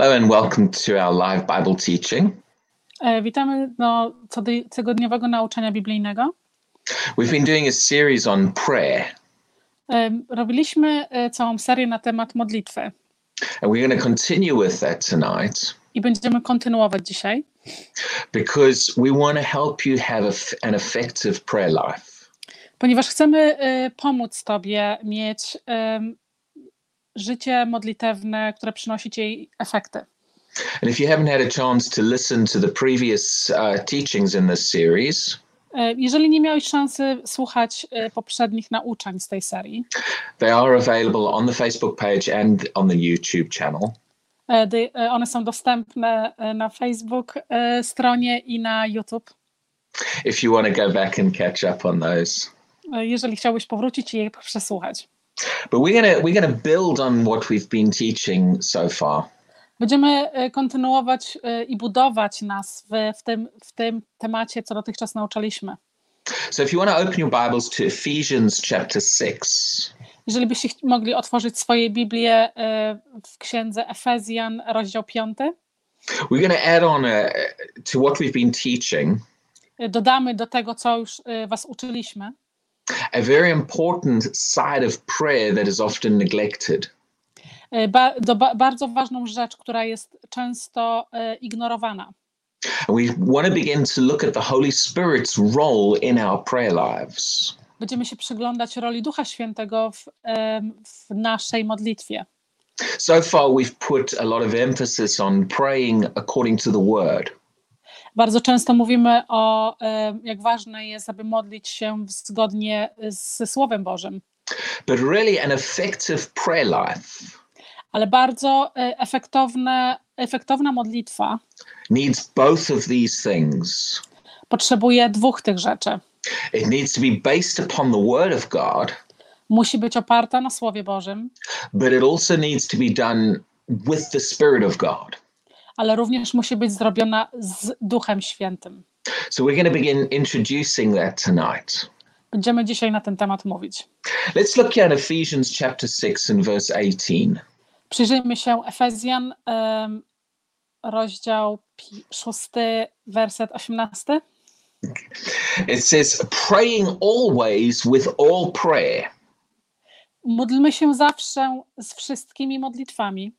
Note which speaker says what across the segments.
Speaker 1: Hello and welcome to our live Bible teaching.
Speaker 2: E, Witamy do cody- tygodniowego nauczania biblijnego.
Speaker 1: We've been doing a series on prayer,
Speaker 2: E, Robiliśmy e, całą serię na temat modlitwy
Speaker 1: and we're going to continue with that tonight
Speaker 2: i będziemy kontynuować dzisiaj,
Speaker 1: because we want to help you have a an effective prayer life.
Speaker 2: ponieważ chcemy pomóc Tobie mieć życie modlitewne, które przynosi Ci efekty.
Speaker 1: And if you haven't had a chance to listen to the previous uh, teachings in this series,
Speaker 2: E, Jeżeli nie miałeś szansy słuchać e, poprzednich nauczeń z tej serii,
Speaker 1: they are available on the Facebook page and on the YouTube channel.
Speaker 2: e, one są dostępne na Facebook stronie i na YouTube.
Speaker 1: If you want to go back and catch up on those.
Speaker 2: Jeżeli chciałbyś powrócić i je przesłuchać.
Speaker 1: But we're gonna we're gonna build on what we've been teaching so far.
Speaker 2: Będziemy e, kontynuować e, i budować nas w, w, tym, w tym temacie, co dotychczas nauczaliśmy.
Speaker 1: So if you want to open your Bibles to Ephesians chapter 6,
Speaker 2: Jeżeli byście mogli otworzyć swoje Biblię e, w księdze Efezjan, rozdział 5,
Speaker 1: we're going to add on a, to what we've been teaching
Speaker 2: dodamy do tego, co już Was uczyliśmy,
Speaker 1: a very important side of prayer that is often neglected.
Speaker 2: e, ba, do, ba, bardzo ważną rzecz, która jest często e, ignorowana.
Speaker 1: And we want to begin to look at the Holy Spirit's role in our prayer lives.
Speaker 2: Będziemy się przyglądać roli Ducha Świętego w, em, w naszej modlitwie.
Speaker 1: So far, we've put a lot of emphasis on praying according to the Word.
Speaker 2: Bardzo często mówimy o, em, jak ważne jest, aby modlić się zgodnie ze Słowem Bożym.
Speaker 1: But really, an effective prayer life
Speaker 2: ale bardzo e, efektowne, efektowna modlitwa
Speaker 1: needs both of these things.
Speaker 2: potrzebuje dwóch tych rzeczy.
Speaker 1: It needs to be based upon the Word of God,
Speaker 2: Musi być oparta na Słowie Bożym,
Speaker 1: but it also needs to be done with the Spirit of God.
Speaker 2: Ale również musi być zrobiona z Duchem Świętym.
Speaker 1: So we're going to begin introducing that tonight.
Speaker 2: Będziemy dzisiaj na ten temat mówić.
Speaker 1: Let's look at Ephesians chapter 6 and verse 18.
Speaker 2: Przyjrzyjmy się Efezjan, em, rozdział 6, werset 18.
Speaker 1: It says, praying always with all prayer
Speaker 2: Módlmy się zawsze z wszystkimi modlitwami,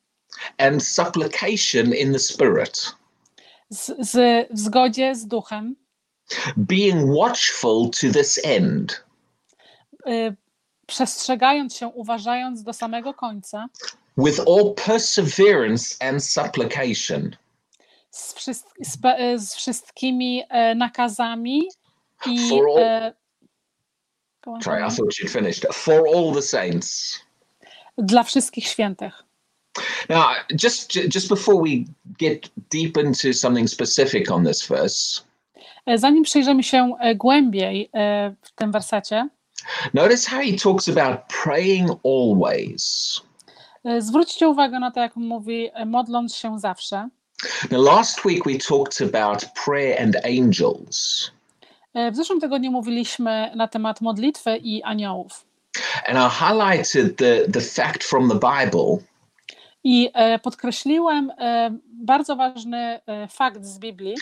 Speaker 1: and supplication in the Spirit,
Speaker 2: z, z, w zgodzie z Duchem,
Speaker 1: being watchful to this end,
Speaker 2: y, przestrzegając się, uważając do samego końca,
Speaker 1: with all perseverance and supplication.
Speaker 2: z, wszystk- z, e, z wszystkimi e, nakazami i
Speaker 1: For all-
Speaker 2: e,
Speaker 1: Sorry, I thought you'd finished. For all the saints.
Speaker 2: dla wszystkich świętych.
Speaker 1: Now, just just before we get deep into something specific on this verse,
Speaker 2: E, Zanim przyjrzymy się e, głębiej e, w tym wersecie,
Speaker 1: notice how he talks about praying always.
Speaker 2: zwróćcie uwagę na to, jak mówi, modląc się zawsze.
Speaker 1: Now, last week we talked about prayer and angels,
Speaker 2: W zeszłym tygodniu mówiliśmy na temat modlitwy i aniołów.
Speaker 1: and I highlighted the the fact from the Bible
Speaker 2: I e, podkreśliłem e, bardzo ważny e, fakt z Biblii,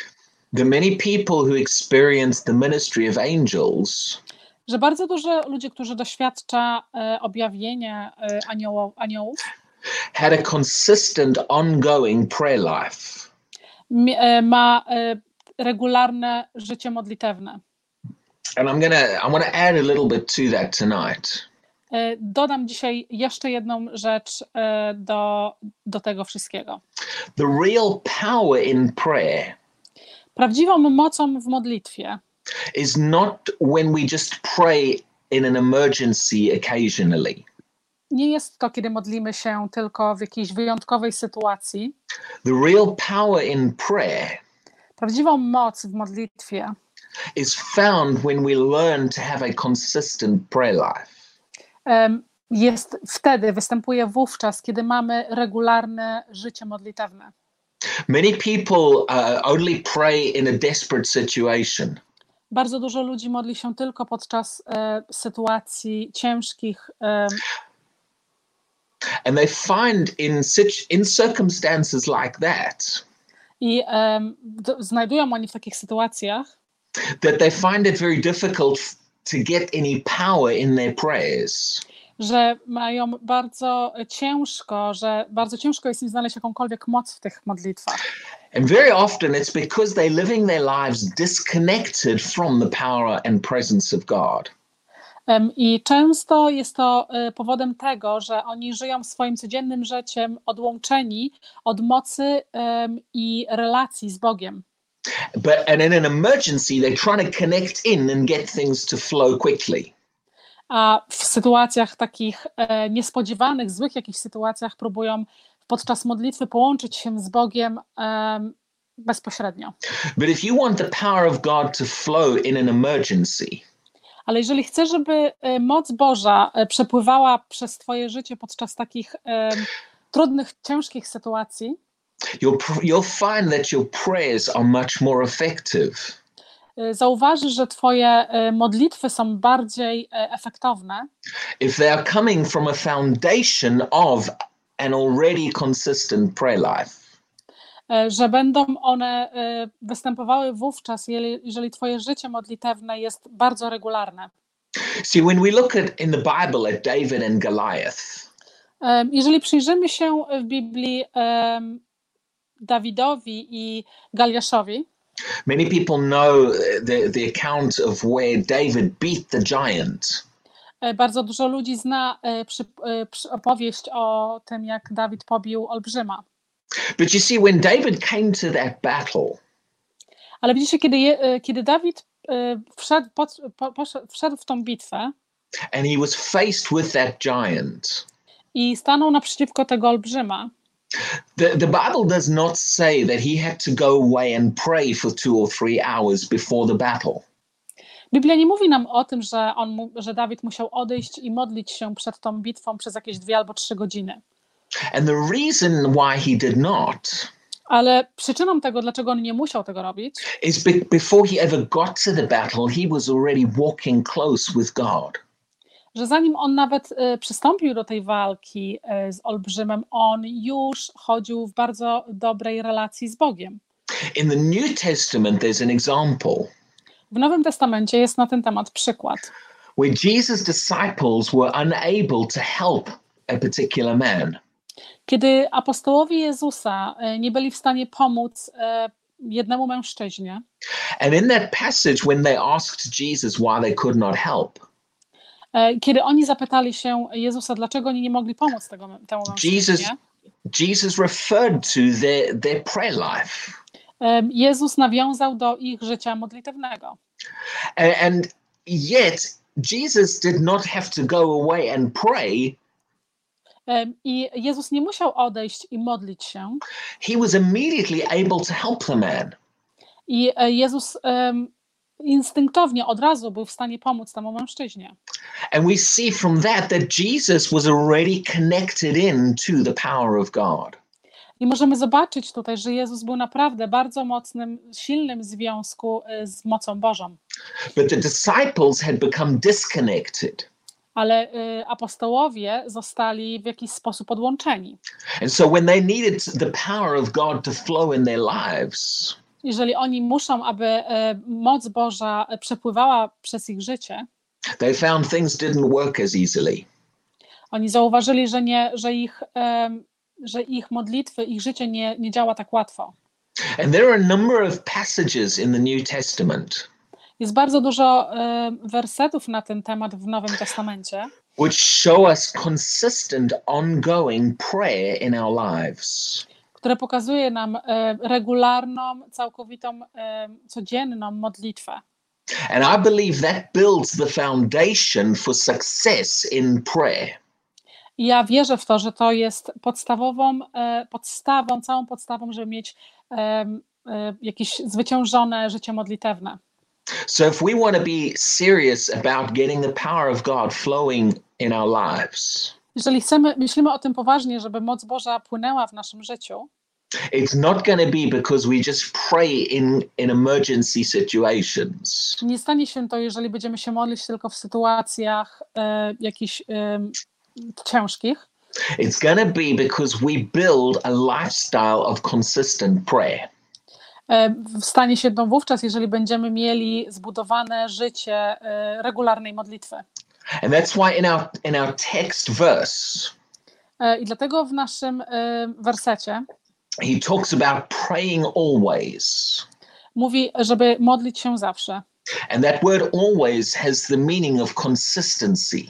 Speaker 1: that many people who experienced the ministry of angels
Speaker 2: że bardzo dużo ludzi, którzy doświadcza objawienia anioło, aniołów,
Speaker 1: had a consistent, ongoing prayer life.
Speaker 2: ma regularne życie modlitewne.
Speaker 1: And I'm gonna I want to add a little bit to that tonight.
Speaker 2: E, Dodam dzisiaj jeszcze jedną rzecz e, do, do tego wszystkiego.
Speaker 1: The real power in prayer
Speaker 2: Prawdziwą mocą w modlitwie
Speaker 1: is not when we just pray in an emergency occasionally.
Speaker 2: nie jest to, kiedy modlimy się tylko w jakiejś wyjątkowej sytuacji.
Speaker 1: The real power in prayer
Speaker 2: Prawdziwą moc w modlitwie
Speaker 1: is found when we learn to have a consistent prayer life.
Speaker 2: Jest wtedy, występuje wówczas, kiedy mamy regularne życie modlitewne.
Speaker 1: Many people uh, only pray in a desperate situation.
Speaker 2: Bardzo dużo ludzi modli się tylko podczas e, sytuacji ciężkich, e,
Speaker 1: And they find in in circumstances like that
Speaker 2: I d- znajdują oni w takich sytuacjach,
Speaker 1: that they find it very difficult to get any power in their prayers.
Speaker 2: że mają bardzo ciężko, że bardzo ciężko jest im znaleźć jakąkolwiek moc w tych modlitwach.
Speaker 1: And very often it's because they're living their lives disconnected from the power and presence of God.
Speaker 2: I często jest to e, powodem tego, że oni żyją swoim codziennym życiem odłączeni od mocy i relacji z Bogiem.
Speaker 1: But and in an emergency, they're trying to connect in and get things to flow quickly.
Speaker 2: A w sytuacjach takich e, niespodziewanych, złych jakichś sytuacjach próbują podczas modlitwy połączyć się z Bogiem em, bezpośrednio.
Speaker 1: But if you want the power of God to flow in an emergency,
Speaker 2: Ale jeżeli chcesz, żeby e, moc Boża e, przepływała przez Twoje życie podczas takich em, trudnych, ciężkich sytuacji,
Speaker 1: you'll you'll find that your prayers are much more effective.
Speaker 2: e, zauważysz, że Twoje e, modlitwy są bardziej e, efektowne,
Speaker 1: if they are coming from a foundation of an already consistent prayer life.
Speaker 2: że będą one występowały wówczas, jeżeli, Twoje życie modlitewne jest bardzo regularne.
Speaker 1: See, when we look at in the Bible at David and Goliath,
Speaker 2: Jeżeli przyjrzymy się w Biblii em, Dawidowi i Galiaszowi,
Speaker 1: many people know uh, the, the account of where David beat the giant.
Speaker 2: e, bardzo dużo ludzi zna e, przy, e, przy opowieść o tym, jak Dawid pobił olbrzyma.
Speaker 1: But you see, when David came to that battle,
Speaker 2: Ale widzicie, kiedy, je, kiedy Dawid wszedł, pod, po, poszedł, wszedł w tą bitwę
Speaker 1: and he was faced with that giant,
Speaker 2: i stanął naprzeciwko tego olbrzyma,
Speaker 1: the, the Bible does not say that he had to go away and pray for two or three hours before the battle.
Speaker 2: Biblia nie mówi nam o tym, że, on, że Dawid musiał odejść i modlić się przed tą bitwą przez jakieś dwie albo trzy godziny.
Speaker 1: And the reason why he did not
Speaker 2: Ale przyczyną tego, dlaczego on nie musiał tego robić,
Speaker 1: is be- before he ever got to the battle, he was already walking close with God.
Speaker 2: Że zanim on nawet e, przystąpił do tej walki e, z olbrzymem, on już chodził w bardzo dobrej relacji z Bogiem.
Speaker 1: In the New Testament, there's an example
Speaker 2: W Nowym Testamencie jest na ten temat przykład,
Speaker 1: where Jesus' disciples were unable to help a particular man.
Speaker 2: kiedy apostołowie Jezusa e, nie byli w stanie pomóc jednemu mężczyźnie.
Speaker 1: And in that passage, when they asked Jesus why they could not help,
Speaker 2: Kiedy oni zapytali się Jezusa, dlaczego oni nie mogli pomóc tego, temu
Speaker 1: Jesus, Jesus referred to their, their prayer life.
Speaker 2: e, Jezus nawiązał do ich życia modlitewnego.
Speaker 1: A- And yet, Jesus did not have to go away and pray.
Speaker 2: E, I Jezus nie musiał odejść i modlić się.
Speaker 1: He was immediately able to help the man.
Speaker 2: I e, Jezus em, instynktownie od razu był w stanie pomóc temu mężczyźnie.
Speaker 1: And we see from that that Jesus was already connected in to the power of God.
Speaker 2: I możemy zobaczyć tutaj, że Jezus był naprawdę bardzo mocnym, silnym związku e, z mocą Bożą.
Speaker 1: But the disciples had become disconnected.
Speaker 2: Ale e, apostołowie zostali w jakiś sposób odłączeni.
Speaker 1: And so when they needed the power of God to flow in their lives,
Speaker 2: Jeżeli oni muszą, aby e, moc Boża przepływała przez ich życie,
Speaker 1: they found things didn't work as easily.
Speaker 2: oni zauważyli, że, nie, że, ich, em, że ich modlitwy, ich życie nie, nie działa tak łatwo.
Speaker 1: And there are a number of passages in the New Testament
Speaker 2: Jest bardzo dużo e, wersetów na ten temat w Nowym Testamencie,
Speaker 1: which show us consistent, ongoing prayer in our lives.
Speaker 2: Które pokazuje nam e, regularną, całkowitą, e, codzienną modlitwę.
Speaker 1: And I believe that builds the foundation for success in prayer.
Speaker 2: Ja wierzę w to, że to jest podstawową e, podstawą, całą podstawą, żeby mieć jakieś zwyciężone życie modlitewne.
Speaker 1: So if we want to be serious about getting the power of God flowing in our lives,
Speaker 2: Jeżeli chcemy, myślimy o tym poważnie, żeby moc Boża płynęła w naszym życiu,
Speaker 1: it's not going to be because we just pray in, in emergency situations.
Speaker 2: nie stanie się to, jeżeli będziemy się modlić tylko w sytuacjach e, jakichś em, ciężkich,
Speaker 1: It's going to be because we build a lifestyle of consistent prayer.
Speaker 2: E, Stanie się to wówczas, jeżeli będziemy mieli zbudowane życie e, regularnej modlitwy.
Speaker 1: And that's why in our in our text verse,
Speaker 2: E, I dlatego w naszym e, wersecie
Speaker 1: he talks about praying always.
Speaker 2: mówi, żeby modlić się zawsze.
Speaker 1: And that word always has the meaning of consistency.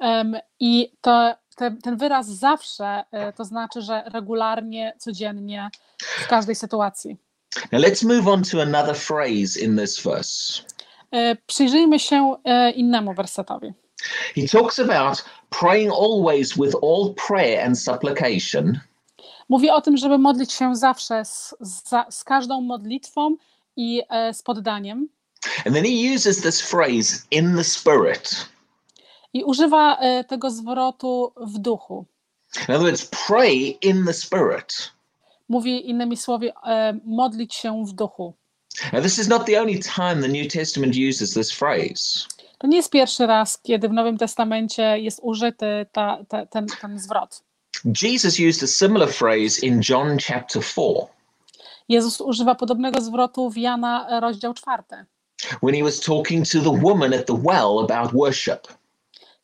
Speaker 2: Em, I to, te, ten wyraz zawsze e, to znaczy, że regularnie, codziennie, w każdej sytuacji.
Speaker 1: Now let's move on to another phrase in this verse.
Speaker 2: E, Przyjrzyjmy się e, innemu wersetowi.
Speaker 1: He talks about praying always with all prayer and supplication
Speaker 2: Mówi o tym, żeby modlić się zawsze z, z każdą modlitwą i e, z poddaniem.
Speaker 1: And then he uses this phrase in the spirit.
Speaker 2: I używa tego zwrotu w duchu.
Speaker 1: In other words, pray in the spirit.
Speaker 2: Mówi innymi słowy, modlić się w duchu.
Speaker 1: Now, this is not the only time the New Testament uses this phrase.
Speaker 2: To nie jest pierwszy raz, kiedy w Nowym Testamencie jest użyty ta, ta, ten, ten zwrot.
Speaker 1: Jesus used a similar phrase in John chapter 4
Speaker 2: Jezus używa podobnego zwrotu w Jana e, rozdział czwarty,
Speaker 1: when he was talking to the woman at the well about worship.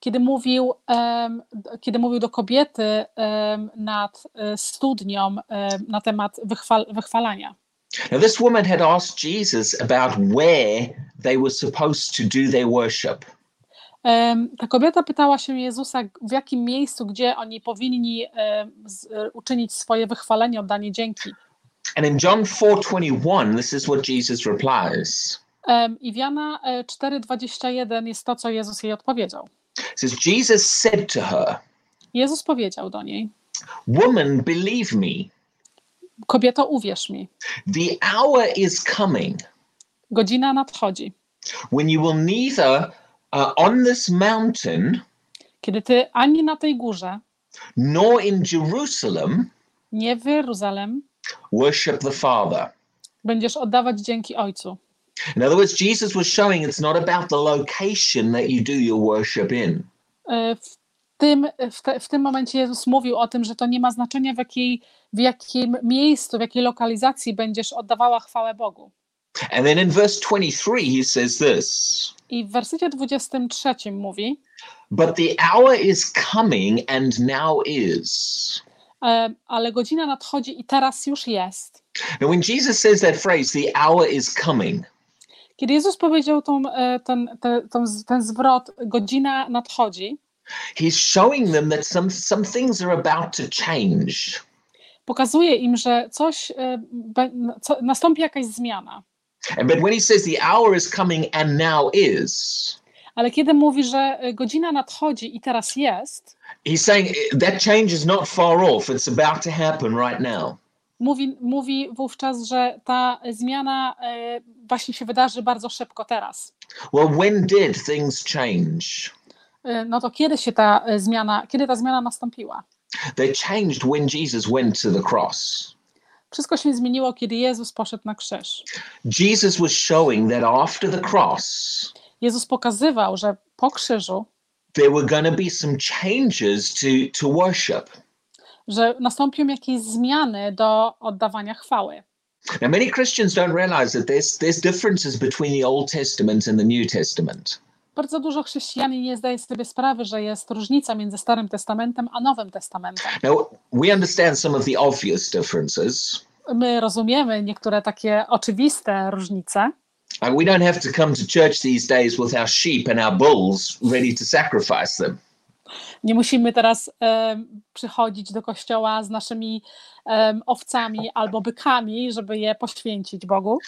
Speaker 2: kiedy mówił, em, kiedy mówił do kobiety em, nad e, studnią em, na temat wychwal, wychwalania.
Speaker 1: Now, this woman had asked Jesus about where they were supposed to do their worship.
Speaker 2: Ta kobieta pytała się Jezusa, w jakim miejscu, gdzie oni powinni e, uczynić swoje wychwalenie, oddanie dzięki.
Speaker 1: And in John 4:21, this is what Jesus replies.
Speaker 2: I w Jana e, 4,21 jest to, co Jezus jej odpowiedział.
Speaker 1: Says, Jesus said to her,
Speaker 2: Jezus powiedział do niej:
Speaker 1: Woman, believe me,
Speaker 2: Kobieto, uwierz mi,
Speaker 1: the hour is coming
Speaker 2: godzina nadchodzi,
Speaker 1: when you will neither uh, on this mountain
Speaker 2: kiedy ty ani na tej górze,
Speaker 1: nor in Jerusalem
Speaker 2: nie w Jeruzalem,
Speaker 1: worship the Father.
Speaker 2: będziesz oddawać dzięki Ojcu.
Speaker 1: In other words, Jesus was showing it's not about the location that you do your worship in.
Speaker 2: E, W tym, w, te, w tym momencie Jezus mówił o tym, że to nie ma znaczenia, w, jakiej, w jakim miejscu, w jakiej lokalizacji będziesz oddawała chwałę Bogu.
Speaker 1: And then in verse 23, he says this
Speaker 2: I w wersecie 23 mówi,
Speaker 1: But the hour is coming and now is.
Speaker 2: e, ale godzina nadchodzi i teraz już jest.
Speaker 1: Now, when Jesus says that phrase, the hour is coming,
Speaker 2: Kiedy Jezus powiedział tą, e, ten, te, tą, ten zwrot, godzina nadchodzi,
Speaker 1: he's showing them that some, some things are about to change.
Speaker 2: pokazuje im, że coś, e, co, nastąpi jakaś zmiana.
Speaker 1: And but when he says the hour is coming and now is,
Speaker 2: Ale kiedy mówi, że e, godzina nadchodzi i teraz jest,
Speaker 1: he's saying eh, that change is not far off. It's about to happen right now.
Speaker 2: mówi, mówi wówczas, że ta zmiana e, właśnie się wydarzy bardzo szybko teraz.
Speaker 1: Well, when did things change?
Speaker 2: E, No to kiedy się ta e, zmiana, kiedy ta zmiana nastąpiła?
Speaker 1: They changed when Jesus went to the cross.
Speaker 2: Wszystko się zmieniło, kiedy Jezus poszedł na krzyż.
Speaker 1: Jesus was showing that after the cross,
Speaker 2: Jezus pokazywał, że po krzyżu,
Speaker 1: there were going to be some changes to, to worship.
Speaker 2: że nastąpią jakieś zmiany do oddawania chwały.
Speaker 1: Now, many Christians don't realize that there's, there's differences between the Old Testament and the New Testament.
Speaker 2: Bardzo dużo chrześcijanin nie zdaje sobie sprawy, że jest różnica między Starym Testamentem a Nowym Testamentem.
Speaker 1: Now, we understand some of the obvious differences.
Speaker 2: My rozumiemy niektóre takie oczywiste różnice.
Speaker 1: Like we don't have to come to church these days with our sheep and our bulls ready to sacrifice them.
Speaker 2: Nie musimy teraz przychodzić do kościoła z naszymi owcami albo bykami, żeby je poświęcić Bogu,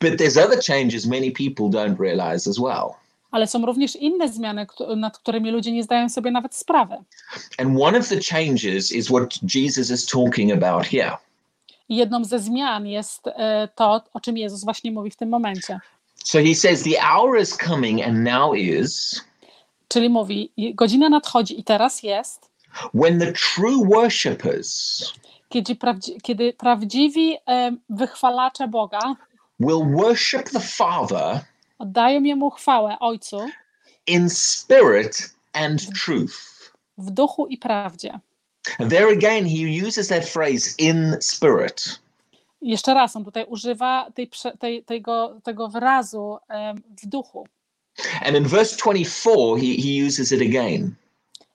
Speaker 1: But there's other changes many people don't realize as well.
Speaker 2: Ale są również inne zmiany, nad którymi ludzie nie zdają sobie nawet sprawy.
Speaker 1: And one of the changes is what Jesus is talking about here.
Speaker 2: I jedną ze zmian jest e, to, o czym Jezus właśnie mówi w tym momencie.
Speaker 1: So he says, The hour is coming and now is
Speaker 2: Czyli mówi, godzina nadchodzi i teraz jest,
Speaker 1: when the true worshippers
Speaker 2: kiedy, prawdzi- kiedy prawdziwi wychwalacze Boga
Speaker 1: will worship the Father
Speaker 2: oddają Jemu chwałę Ojcu
Speaker 1: in spirit and truth.
Speaker 2: w duchu i prawdzie.
Speaker 1: And there again, he uses that phrase in spirit.
Speaker 2: Jeszcze raz, on tutaj używa tej, tej, tego, tego wyrazu w duchu.
Speaker 1: And in verse 24, he, he uses it again.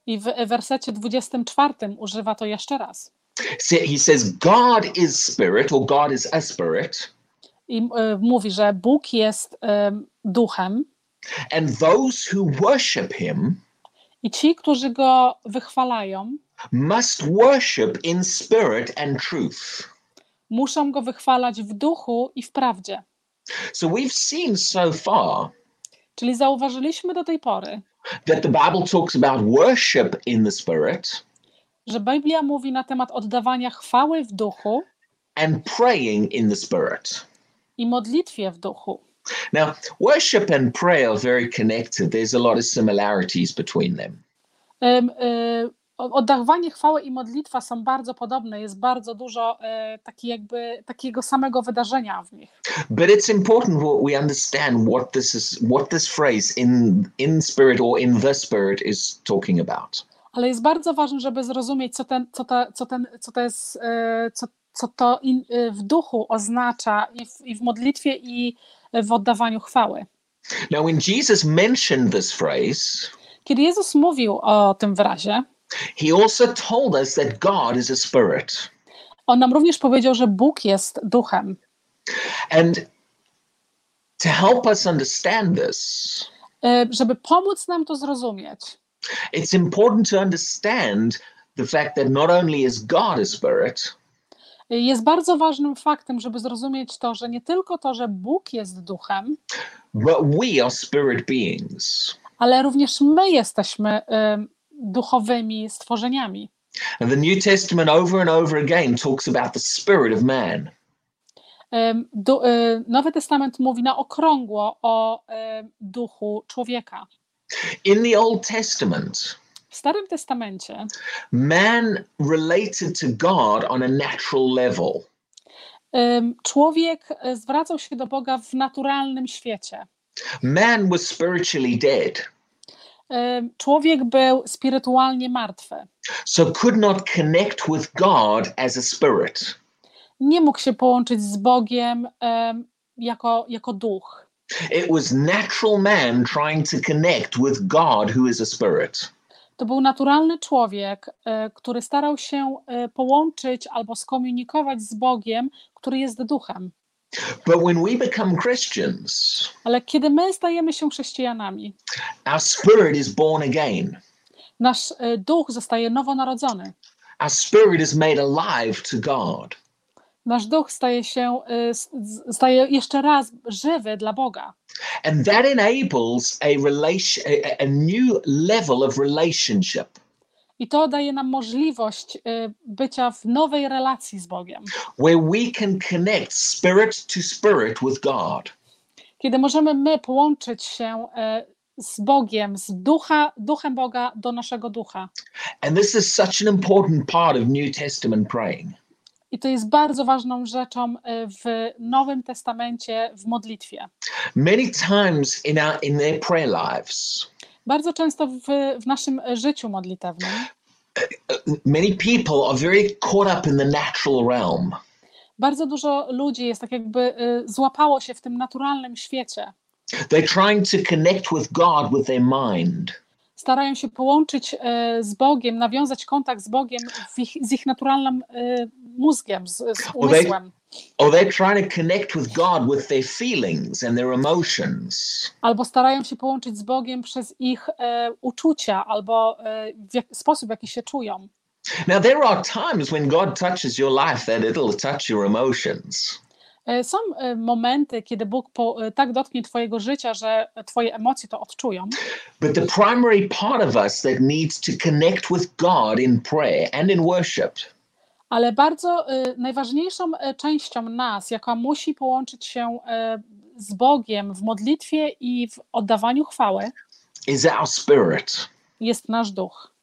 Speaker 2: I w wersecie 24 używa to jeszcze raz.
Speaker 1: He says, God is spirit, or God is a spirit,
Speaker 2: I y, mówi, że Bóg jest duchem
Speaker 1: and those who worship him
Speaker 2: i ci, którzy go wychwalają,
Speaker 1: must worship in spirit and truth.
Speaker 2: muszą go wychwalać w duchu i w prawdzie.
Speaker 1: So we've seen so far
Speaker 2: Czyli zauważyliśmy do tej pory,
Speaker 1: that the Bible talks about worship in the spirit
Speaker 2: że Biblia mówi na temat oddawania chwały w duchu
Speaker 1: and praying in the spirit.
Speaker 2: i modlitwie w duchu.
Speaker 1: Now, worship and prayer are very connected. There's a lot of similarities between them.
Speaker 2: Em, y, Oddawanie chwały i modlitwa są bardzo podobne, jest bardzo dużo e, taki jakby, takiego samego wydarzenia w nich.
Speaker 1: But it's important that we understand what this is, what this phrase in in spirit or in the spirit is talking about.
Speaker 2: Ale jest bardzo ważne, żeby zrozumieć, co, ten, co, ta, co, ten, co to jest, e, co, co to in, e, w duchu oznacza i w, i w modlitwie, i w oddawaniu chwały.
Speaker 1: Now, when Jesus mentioned this phrase,
Speaker 2: Kiedy Jezus mówił o tym wyrazie,
Speaker 1: he also told us that God is a spirit.
Speaker 2: on nam również powiedział, że Bóg jest duchem.
Speaker 1: And to help us understand this,
Speaker 2: E, Żeby pomóc nam to zrozumieć,
Speaker 1: it's important to understand the fact that not only is God a spirit,
Speaker 2: jest bardzo ważnym faktem, żeby zrozumieć to, że nie tylko to, że Bóg jest duchem, ale również my jesteśmy em, duchowymi stworzeniami.
Speaker 1: And the New Testament over and over again talks about the spirit of man.
Speaker 2: Du, e, Nowy Testament mówi na okrągło o duchu człowieka.
Speaker 1: In the Old Testament,
Speaker 2: W Starym Testamencie
Speaker 1: man related to God on a natural level.
Speaker 2: człowiek e, zwracał się do Boga w naturalnym świecie.
Speaker 1: Man was spiritually dead,
Speaker 2: Człowiek był spirytualnie martwy.
Speaker 1: so could not connect with God as a spirit.
Speaker 2: Nie mógł się połączyć z Bogiem em, jako, jako duch.
Speaker 1: It was natural man trying to connect with God, who is a spirit.
Speaker 2: To był naturalny człowiek, e, który starał się e, połączyć albo skomunikować z Bogiem, który jest duchem.
Speaker 1: But when we become Christians,
Speaker 2: Ale kiedy my stajemy się chrześcijanami,
Speaker 1: our spirit is born again.
Speaker 2: nasz e, duch zostaje nowonarodzony.
Speaker 1: Our spirit is made alive to God.
Speaker 2: Nasz duch staje się, z- staje jeszcze raz żywy dla Boga.
Speaker 1: And that enables a relation a, a new level of relationship
Speaker 2: I to daje nam możliwość e, bycia w nowej relacji z Bogiem.
Speaker 1: where we can connect spirit to spirit with God.
Speaker 2: Kiedy możemy my połączyć się e, z Bogiem, z ducha, duchem Boga do naszego ducha.
Speaker 1: And this is such an important part of New Testament praying.
Speaker 2: I to jest bardzo ważną rzeczą e, w Nowym Testamencie w modlitwie.
Speaker 1: Many times in our in their prayer lives,
Speaker 2: Bardzo często w, w naszym życiu modlitewnym
Speaker 1: many people are very caught up in the natural realm.
Speaker 2: bardzo dużo ludzi jest tak jakby e, złapało się w tym naturalnym świecie.
Speaker 1: They're trying to connect with God with their mind.
Speaker 2: Starają się połączyć e, z Bogiem, nawiązać kontakt z Bogiem ich, z ich naturalnym e, mózgiem, z, z umysłem.
Speaker 1: Or they're trying to connect with God with their feelings and their emotions.
Speaker 2: Albo starają się połączyć z Bogiem przez ich e, uczucia, albo e, w jak, sposób, w jaki się czują.
Speaker 1: Now, there are times when God touches your life that it'll touch your emotions.
Speaker 2: E, Są e, momenty, kiedy Bóg po, e, tak dotknie Twojego życia, że Twoje emocje to odczują,
Speaker 1: But the primary part of us that needs to connect with God in prayer and in worship
Speaker 2: ale bardzo e, najważniejszą częścią nas, jaka musi połączyć się e, z Bogiem w modlitwie i w oddawaniu chwały,
Speaker 1: is our spirit.
Speaker 2: jest nasz duch.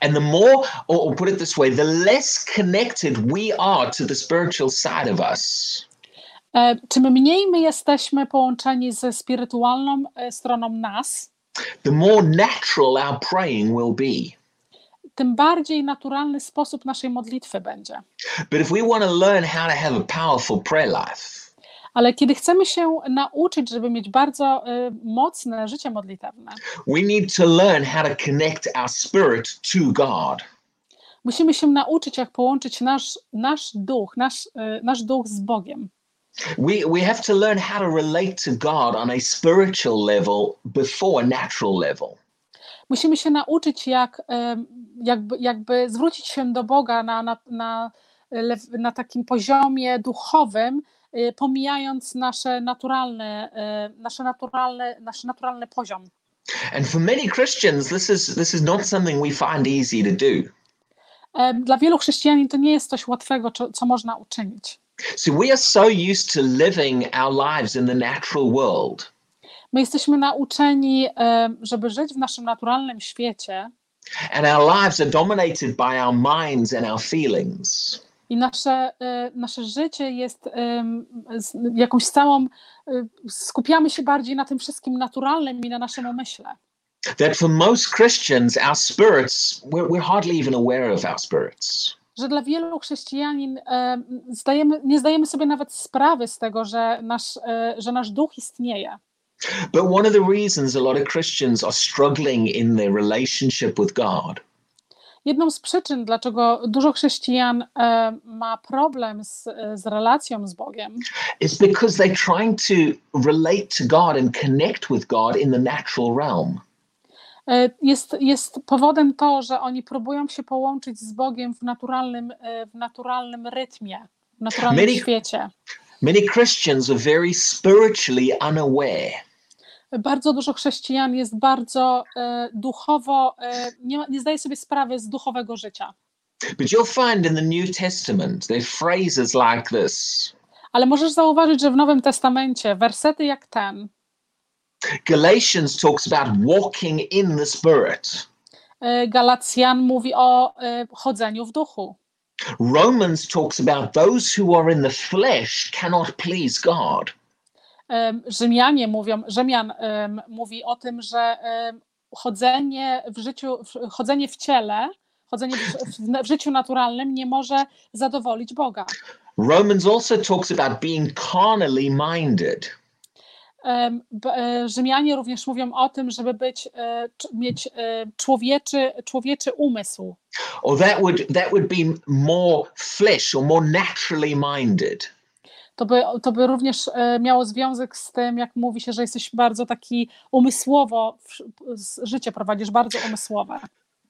Speaker 1: And the more, or, or put it this way, the less connected we are to the spiritual side of us,
Speaker 2: Czym mniej my jesteśmy połączeni ze spirytualną e, stroną nas,
Speaker 1: the more natural our praying will be.
Speaker 2: tym bardziej naturalny sposób naszej modlitwy będzie.
Speaker 1: But if we want to learn how to have a powerful prayer life,
Speaker 2: Ale kiedy chcemy się nauczyć, żeby mieć bardzo y, mocne życie modlitewne,
Speaker 1: we need to learn how to connect our spirit to God.
Speaker 2: musimy się nauczyć, jak połączyć nasz, nasz duch, nasz, y, nasz duch z Bogiem.
Speaker 1: We, we have to learn how to relate to God on a spiritual level before a natural level.
Speaker 2: Musimy się nauczyć, jak jakby, jakby zwrócić się do Boga na, na, na, na takim poziomie duchowym, y, pomijając nasze naturalne, y, nasze naturalne, nasz naturalny poziom.
Speaker 1: And for many Christians, this is this is not something we find easy to do.
Speaker 2: Dla wielu chrześcijanin to nie jest coś łatwego, co, co można uczynić.
Speaker 1: So we are so used to living our lives in the natural world
Speaker 2: My jesteśmy nauczeni, em, żeby żyć w naszym naturalnym świecie
Speaker 1: and our lives are dominated by our minds and our feelings.
Speaker 2: i nasze, e, nasze życie jest z- jakąś całą, e, skupiamy się bardziej na tym wszystkim naturalnym i na naszym umyśle.
Speaker 1: That for most Christians, our spirits, we're, we're hardly even aware of our spirits.
Speaker 2: Że dla wielu chrześcijanin em, zdajemy, nie zdajemy sobie nawet sprawy z tego, że nasz, e, że nasz duch istnieje.
Speaker 1: But one of the reasons a lot of Christians are struggling in their relationship with God
Speaker 2: Jedną z przyczyn, dlaczego dużo chrześcijan e, ma problem z, z relacją z Bogiem,
Speaker 1: is because they're trying to relate to God and connect with God in the natural realm.
Speaker 2: E, Jest, jest powodem to, że oni próbują się połączyć z Bogiem w naturalnym, e, w naturalnym rytmie, w naturalnym
Speaker 1: Many-
Speaker 2: świecie.
Speaker 1: Many Christians are very spiritually unaware.
Speaker 2: Bardzo dużo chrześcijan jest bardzo e, duchowo, e, nie, nie zdaje sobie sprawy z duchowego życia.
Speaker 1: But you'll find in the New Testament, there phrases like this
Speaker 2: Ale możesz zauważyć, że w Nowym Testamencie wersety jak ten,
Speaker 1: Galatians talks about walking in the Spirit.
Speaker 2: e, Galacjan mówi o e, chodzeniu w duchu.
Speaker 1: Romans talks about those who are in the flesh cannot please God.
Speaker 2: Em, Rzymianie mówią, Rzymian em, mówi o tym, że em, chodzenie w życiu, chodzenie w ciele, chodzenie w, w, w życiu naturalnym nie może zadowolić Boga.
Speaker 1: Romans also talks about being carnally minded.
Speaker 2: E, Rzymianie również mówią o tym, żeby być, e, mieć e, człowieczy, człowieczy umysł.
Speaker 1: Or that would that would be more flesh or more naturally minded.
Speaker 2: To by, to by również miało związek z tym, jak mówi się, że jesteś bardzo taki umysłowo, życie prowadzisz bardzo umysłowe.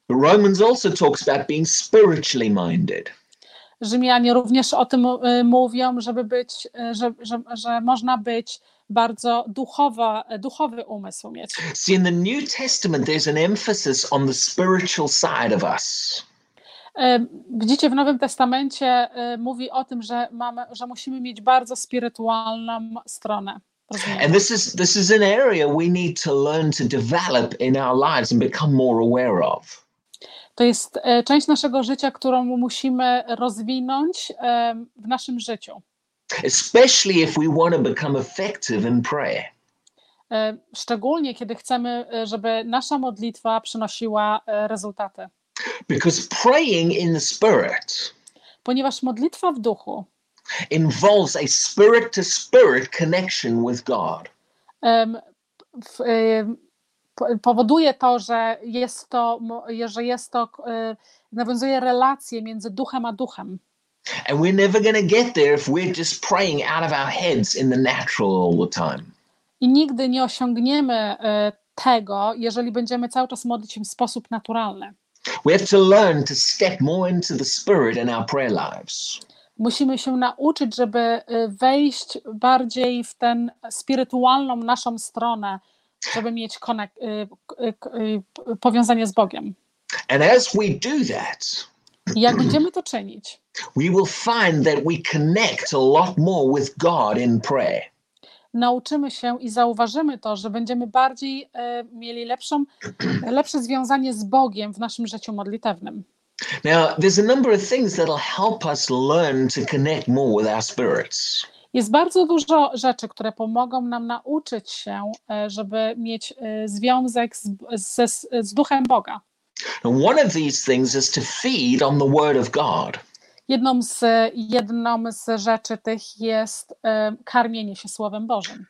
Speaker 1: Romans also talks about being spiritually minded.
Speaker 2: Rzymianie również o tym y, mówią, żeby być, y, że, że, że można być bardzo duchowa, duchowy umysł mieć.
Speaker 1: See, in the New Testament, there's an emphasis on the spiritual side of us.
Speaker 2: Y, Widzicie, w Nowym Testamencie y, mówi o tym, że, mamy, że musimy mieć bardzo spirytualną stronę.
Speaker 1: And this is this is an area we need to learn to develop in our lives and become more aware of.
Speaker 2: To jest y, część naszego życia, którą musimy rozwinąć y, w naszym życiu.
Speaker 1: Especially if we want to become effective in prayer.
Speaker 2: Y, Szczególnie kiedy chcemy, żeby nasza modlitwa przynosiła rezultaty.
Speaker 1: Because praying in the spirit
Speaker 2: Ponieważ modlitwa w duchu
Speaker 1: involves a spirit to spirit connection with God.
Speaker 2: w, powoduje to, że jest to, że jest to, e, nawiązuje relacje między duchem a duchem.
Speaker 1: And we're never going to get there if we're just praying out of our heads in the natural all the time.
Speaker 2: I nigdy nie osiągniemy e, tego, jeżeli będziemy cały czas modlić się w sposób naturalny.
Speaker 1: We have to learn to step more into the spirit in our prayer lives.
Speaker 2: Musimy się nauczyć, żeby e, wejść bardziej w tę spirytualną naszą stronę, żeby mieć k- e, k- e, powiązanie z Bogiem.
Speaker 1: And as we do that,
Speaker 2: I jak będziemy to czynić,
Speaker 1: we will find that we connect a lot more with God in prayer.
Speaker 2: nauczymy się i zauważymy to, że będziemy bardziej e, mieli lepszą, lepsze związanie z Bogiem w naszym życiu modlitewnym.
Speaker 1: Now, there's a number of things that'll help us learn to connect more with our spirits.
Speaker 2: Jest bardzo dużo rzeczy, które pomogą nam nauczyć się, e, żeby mieć e, związek z, z, z duchem Boga.
Speaker 1: One of these things is to feed on the Word of God.
Speaker 2: Jedną z, jedną z rzeczy tych jest e, karmienie się Słowem Bożym.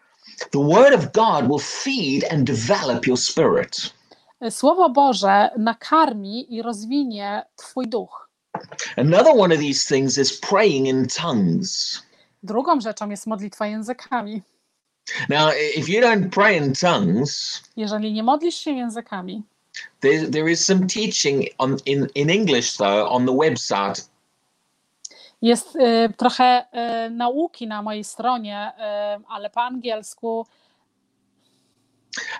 Speaker 1: The Word of God will feed and develop your spirit.
Speaker 2: Słowo Boże nakarmi i rozwinie Twój duch.
Speaker 1: Another one of these things is praying in tongues.
Speaker 2: Drugą rzeczą jest modlitwa językami.
Speaker 1: Now, if you don't pray in tongues,
Speaker 2: Jeżeli nie modlisz się językami,
Speaker 1: there, there is some teaching on in, in English though on the website
Speaker 2: jest e, trochę e, nauki na mojej stronie, e, ale po angielsku,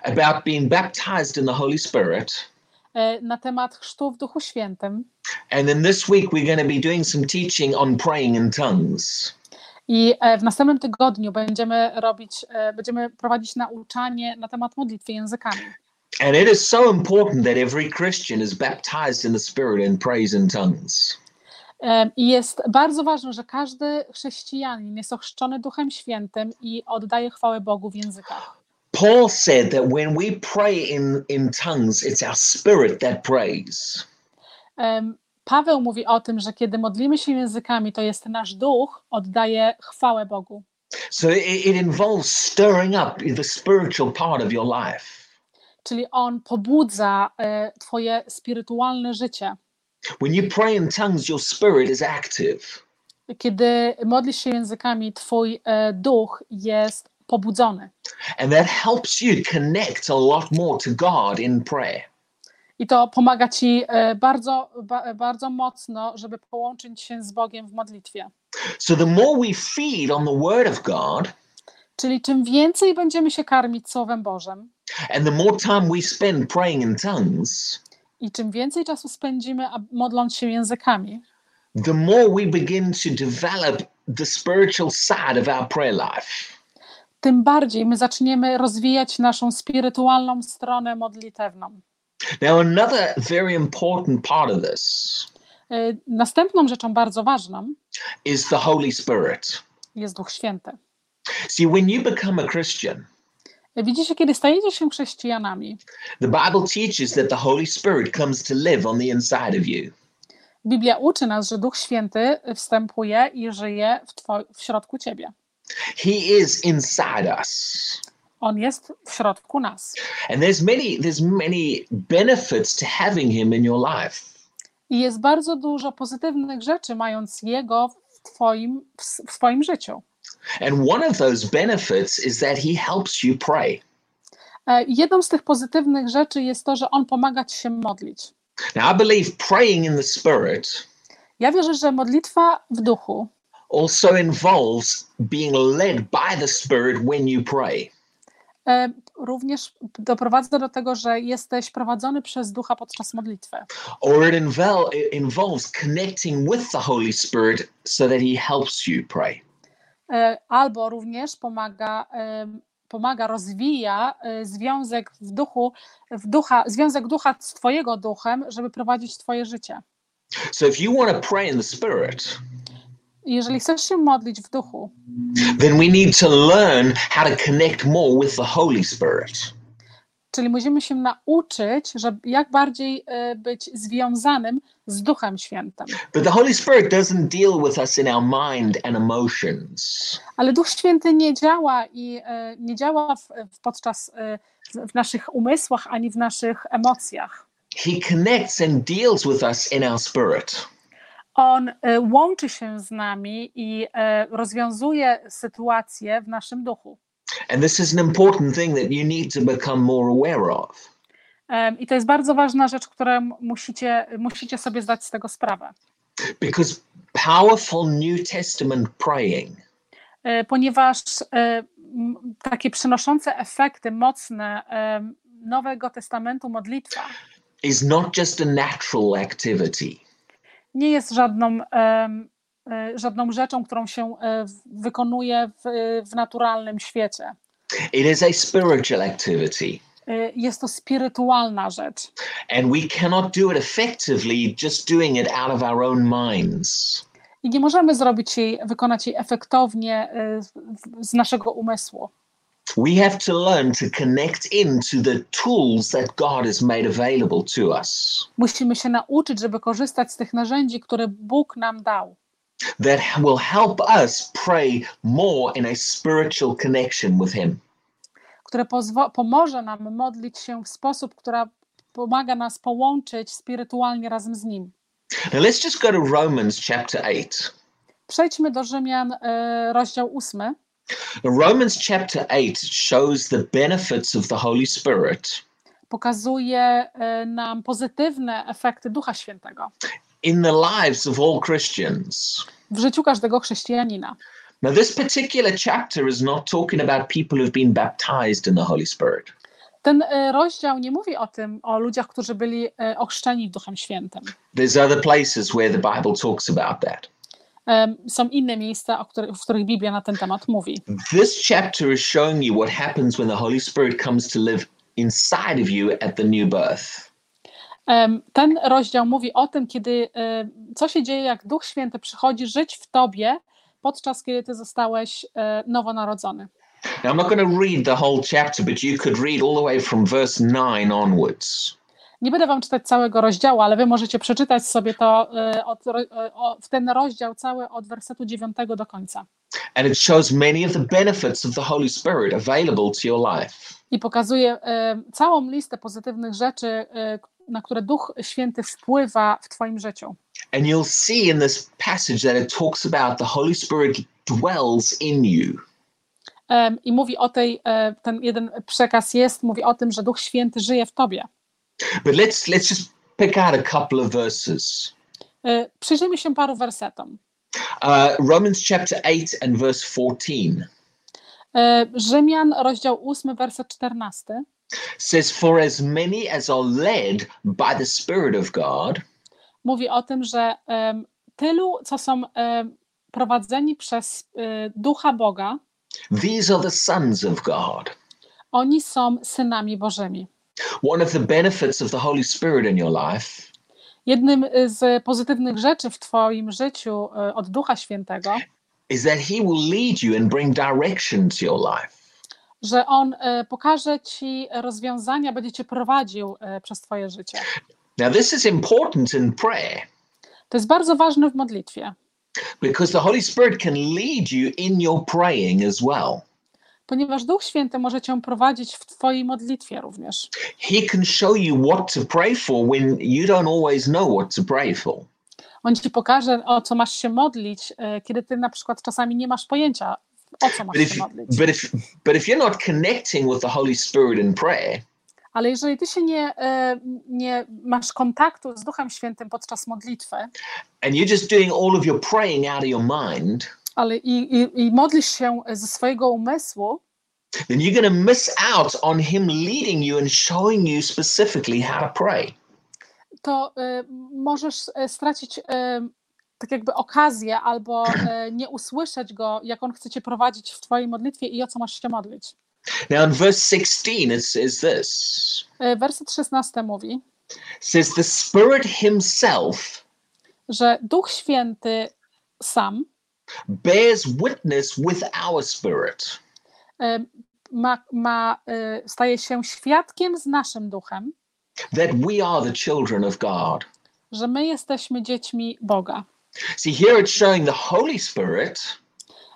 Speaker 1: about being baptized in the Holy Spirit.
Speaker 2: e, na temat chrztu w Duchu Świętym.
Speaker 1: And then this week we're going to be doing some teaching on praying in tongues.
Speaker 2: I e, w następnym tygodniu będziemy robić, e, będziemy prowadzić nauczanie na temat modlitwy językami.
Speaker 1: And it is so important that every Christian is baptized in the Spirit and prays in tongues.
Speaker 2: E, I jest bardzo ważne, że każdy chrześcijanin jest ochrzczony Duchem Świętym i oddaje chwałę Bogu w językach.
Speaker 1: Paul said that when we pray in, in tongues, it's our spirit that prays.
Speaker 2: Paweł mówi o tym, że kiedy modlimy się językami, to jest nasz duch oddaje chwałę Bogu.
Speaker 1: So it, it involves stirring up the spiritual part of your life.
Speaker 2: Czyli on pobudza e, twoje spirytualne życie.
Speaker 1: When you pray in tongues, your spirit is active.
Speaker 2: Kiedy modlisz się językami, twój e, duch jest pobudzony.
Speaker 1: And that helps you connect a lot more to God in prayer.
Speaker 2: I to pomaga ci e, bardzo, ba, bardzo mocno, żeby połączyć się z Bogiem w modlitwie.
Speaker 1: So the more we feed on the Word of God,
Speaker 2: Czyli czym więcej będziemy się karmić Słowem Bożym
Speaker 1: and the more time we spend praying in tongues,
Speaker 2: i czym więcej czasu spędzimy modląc się językami,
Speaker 1: the more we begin to develop the spiritual side of our prayer life.
Speaker 2: tym bardziej my zaczniemy rozwijać naszą spirytualną stronę modlitewną.
Speaker 1: Now, another very important part of this
Speaker 2: E, Następną rzeczą bardzo ważną
Speaker 1: is the Holy Spirit.
Speaker 2: jest Duch Święty.
Speaker 1: See, when you become a Christian,
Speaker 2: Widzicie, kiedy stajecie się chrześcijanami,
Speaker 1: the Bible teaches that the Holy Spirit comes to live on the inside of you.
Speaker 2: Biblia uczy nas, że Duch Święty wstępuje i żyje w, w środku ciebie.
Speaker 1: He is inside us.
Speaker 2: On jest w środku nas.
Speaker 1: And there's many there's many benefits to having him in your life.
Speaker 2: I jest bardzo dużo pozytywnych rzeczy, mając Jego w, twoim, w, swoim życiu.
Speaker 1: And one of those benefits is that he helps you pray.
Speaker 2: E, Jedną z tych pozytywnych rzeczy jest to, że On pomaga ci się modlić.
Speaker 1: Now I believe praying in the spirit
Speaker 2: Ja wierzę, że modlitwa w duchu
Speaker 1: also involves being led by the spirit when you pray.
Speaker 2: E, również doprowadza do tego, że jesteś prowadzony przez ducha podczas modlitwy.
Speaker 1: Or it, involves connecting with the Holy Spirit so that he helps you pray.
Speaker 2: E, Albo również pomaga, em, pomaga rozwija e, związek w duchu, w ducha, związek ducha z Twojego duchem, żeby prowadzić Twoje życie.
Speaker 1: So if you want to pray in the spirit,
Speaker 2: Jeżeli chcesz się modlić w duchu,
Speaker 1: then we need to learn how to connect more with the Holy Spirit.
Speaker 2: czyli musimy się nauczyć, że jak bardziej e, być związanym z Duchem Świętym.
Speaker 1: But the Holy Spirit doesn't deal with us in our mind and emotions.
Speaker 2: Ale Duch Święty nie działa i e, nie działa w, podczas e, w naszych umysłach ani w naszych emocjach.
Speaker 1: He connects and deals with us in our spirit.
Speaker 2: On e, łączy się z nami i e, rozwiązuje sytuacje w naszym duchu.
Speaker 1: And this is an important thing that you need to become more aware of.
Speaker 2: Em, I to jest bardzo ważna rzecz, którą musicie, musicie sobie zdać z tego sprawę.
Speaker 1: Because powerful New Testament praying
Speaker 2: E, Ponieważ takie przynoszące efekty mocne Nowego Testamentu modlitwa
Speaker 1: is not just a natural activity.
Speaker 2: Nie jest żadną, e, żadną rzeczą, którą się e, wykonuje w, w naturalnym świecie.
Speaker 1: It is a spiritual activity.
Speaker 2: E, Jest to spirytualna rzecz.
Speaker 1: And we cannot do it effectively just doing it out of our own minds.
Speaker 2: I nie możemy zrobić jej, wykonać jej efektownie e, z naszego umysłu.
Speaker 1: We have to learn to connect into the tools that God has made available to us
Speaker 2: Musimy się nauczyć, żeby korzystać z tych narzędzi, które Bóg nam dał,
Speaker 1: that will help us pray more in a spiritual connection with Him.
Speaker 2: które pomoże nam modlić się w sposób, która pomaga nas połączyć spirytualnie razem z Nim.
Speaker 1: Now let's just go to Romans chapter 8.
Speaker 2: Przejdźmy do Rzymian, e, rozdział 8.
Speaker 1: Romans chapter 8 shows the benefits of the Holy Spirit
Speaker 2: Pokazuje e, nam pozytywne efekty Ducha Świętego
Speaker 1: in the lives of all Christians.
Speaker 2: w życiu każdego chrześcijanina.
Speaker 1: Now, this particular chapter is not talking about people who've been baptized in the Holy Spirit.
Speaker 2: Ten e, rozdział nie mówi o tym, o ludziach, którzy byli e, ochrzczeni Duchem Świętym.
Speaker 1: There's other places where the Bible talks about that.
Speaker 2: Są inne miejsca, w których Biblia na ten temat mówi.
Speaker 1: This chapter is showing you what happens when the Holy Spirit comes to live inside of you at the new birth.
Speaker 2: Ten rozdział mówi o tym, kiedy, e, co się dzieje, jak Duch Święty przychodzi żyć w tobie, podczas kiedy ty zostałeś e, nowonarodzony.
Speaker 1: Now, I'm not going to read the whole chapter, but you could read all the way from verse 9 onwards.
Speaker 2: Nie będę wam czytać całego rozdziału, ale wy możecie przeczytać sobie to e, od, o- w ten rozdział cały od wersetu 9 do końca.
Speaker 1: And it shows many of the benefits of the Holy Spirit available to your life.
Speaker 2: I pokazuje e, całą listę pozytywnych rzeczy, na które Duch Święty wpływa w twoim życiu.
Speaker 1: And you'll see in this passage that it talks about the Holy Spirit dwells in you.
Speaker 2: I mówi o tej, e, ten jeden przekaz jest, mówi o tym, że Duch Święty żyje w tobie.
Speaker 1: But let's let's just pick out a couple of verses.
Speaker 2: E, Przyjrzyjmy się paru wersetom.
Speaker 1: Uh, Romans chapter 8 and verse 14
Speaker 2: E, Rzymian, rozdział 8, werset 14.
Speaker 1: says, For as many as are led by the Spirit of God,
Speaker 2: Mówi o tym, że em, tylu, co są em, prowadzeni przez e, Ducha Boga,
Speaker 1: these are the sons of God.
Speaker 2: oni są synami Bożymi.
Speaker 1: One of the benefits of the Holy Spirit in your life
Speaker 2: Jednym z pozytywnych rzeczy w Twoim życiu e, od Ducha Świętego,
Speaker 1: is that He will lead you and bring direction to your life.
Speaker 2: że On e, pokaże Ci rozwiązania, będzie Cię prowadził przez Twoje życie.
Speaker 1: Now, this is important in prayer
Speaker 2: To jest bardzo ważne w modlitwie,
Speaker 1: because the Holy Spirit can lead you in your praying as well.
Speaker 2: Ponieważ Duch Święty może Cię prowadzić w Twojej modlitwie również.
Speaker 1: He can show you what to pray for when you don't always know what to pray for.
Speaker 2: On Ci pokaże, o co masz się modlić, e, kiedy Ty na przykład czasami nie masz pojęcia, o co masz
Speaker 1: But if,
Speaker 2: się modlić.
Speaker 1: but if, but if you're not connecting with the Holy Spirit in prayer,
Speaker 2: Ale jeżeli Ty się nie, e, nie masz kontaktu z Duchem Świętym podczas modlitwy,
Speaker 1: and you're just doing all of your praying out of your mind,
Speaker 2: ale i, i, i modlisz się ze swojego umysłu,
Speaker 1: then you're going to miss out on Him leading you and showing you specifically how to pray.
Speaker 2: to y, możesz e, stracić y, tak jakby okazję albo y, nie usłyszeć go, jak on chce cię prowadzić w twojej modlitwie i o co masz się modlić.
Speaker 1: Now, in verse 16, it says this
Speaker 2: Werset 16 mówi,
Speaker 1: says, The Spirit Himself
Speaker 2: że Duch Święty sam
Speaker 1: bears witness with our spirit
Speaker 2: y, ma, ma, y, staje się świadkiem z naszym duchem,
Speaker 1: that we are the children of God.
Speaker 2: że my jesteśmy dziećmi Boga.
Speaker 1: See, here it's showing the Holy Spirit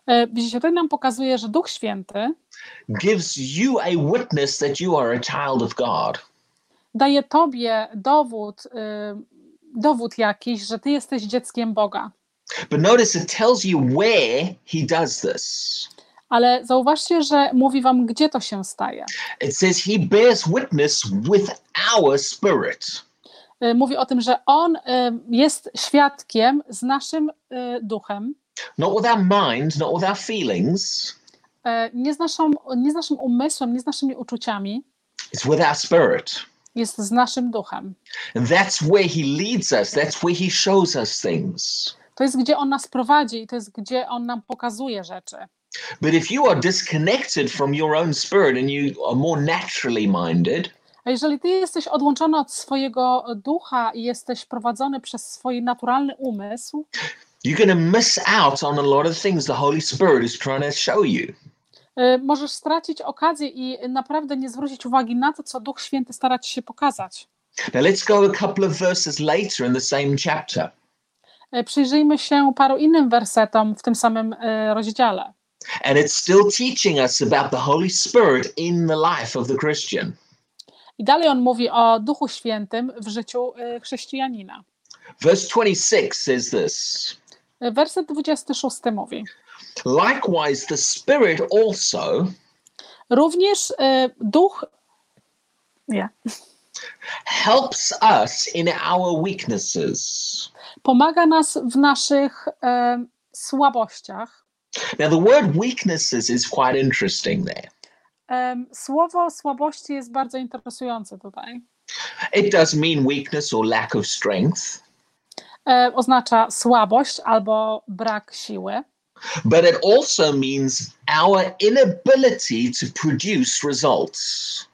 Speaker 2: Y, Widzicie, to nam pokazuje, że Duch Święty
Speaker 1: gives you a witness that you are a child of God.
Speaker 2: daje tobie dowód, dowód jakiś, że ty jesteś dzieckiem Boga.
Speaker 1: But notice it tells you where he does this.
Speaker 2: Ale zauważcie, że mówi wam, gdzie to się staje.
Speaker 1: It says he bears witness with our spirit.
Speaker 2: Y, Mówi o tym, że on y, jest świadkiem z naszym y, duchem,
Speaker 1: Not with our mind, not with our feelings.
Speaker 2: nie z, naszą, nie z naszym umysłem, nie z naszymi uczuciami,
Speaker 1: It's with our spirit.
Speaker 2: jest z naszym duchem.
Speaker 1: And that's where he leads us. That's where he shows us things.
Speaker 2: To jest, gdzie on nas prowadzi i to jest, gdzie on nam pokazuje rzeczy.
Speaker 1: But if you are disconnected from your own spirit and you are more naturally minded,
Speaker 2: A jeżeli ty jesteś odłączony od swojego ducha i jesteś prowadzony przez swój naturalny umysł,
Speaker 1: you're going to miss out on a lot of things the Holy Spirit is trying to show you.
Speaker 2: Y, Możesz stracić okazję i naprawdę nie zwrócić uwagi na to, co Duch Święty stara ci się pokazać.
Speaker 1: Now let's go a couple of verses later in the same chapter.
Speaker 2: Y, Przyjrzyjmy się paru innym wersetom w tym samym y, rozdziale.
Speaker 1: And it's still teaching us about the Holy Spirit in the life of the Christian.
Speaker 2: I dalej on mówi o Duchu Świętym w życiu y, chrześcijanina.
Speaker 1: Verse 26 says this
Speaker 2: Werset 26 mówi:
Speaker 1: Likewise, the Spirit also
Speaker 2: Również Duch. Nie.
Speaker 1: helps us in our weaknesses.
Speaker 2: Pomaga nas w naszych e, słabościach.
Speaker 1: Now, the word weaknesses is quite interesting there.
Speaker 2: Słowo słabości jest bardzo interesujące tutaj.
Speaker 1: It does mean weakness or lack of strength,
Speaker 2: E, Oznacza słabość albo brak siły,
Speaker 1: but it also means our inability to produce results.